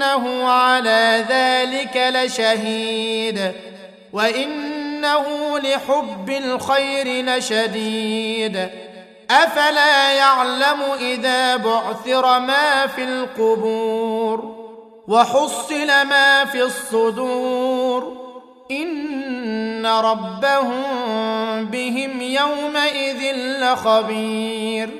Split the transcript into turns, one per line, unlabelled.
وانه على ذلك لشهيد وإنه لحب الخير لشديد أفلا يعلم إذا بعثر ما في القبور وحصل ما في الصدور إن ربهم بهم يومئذ لخبير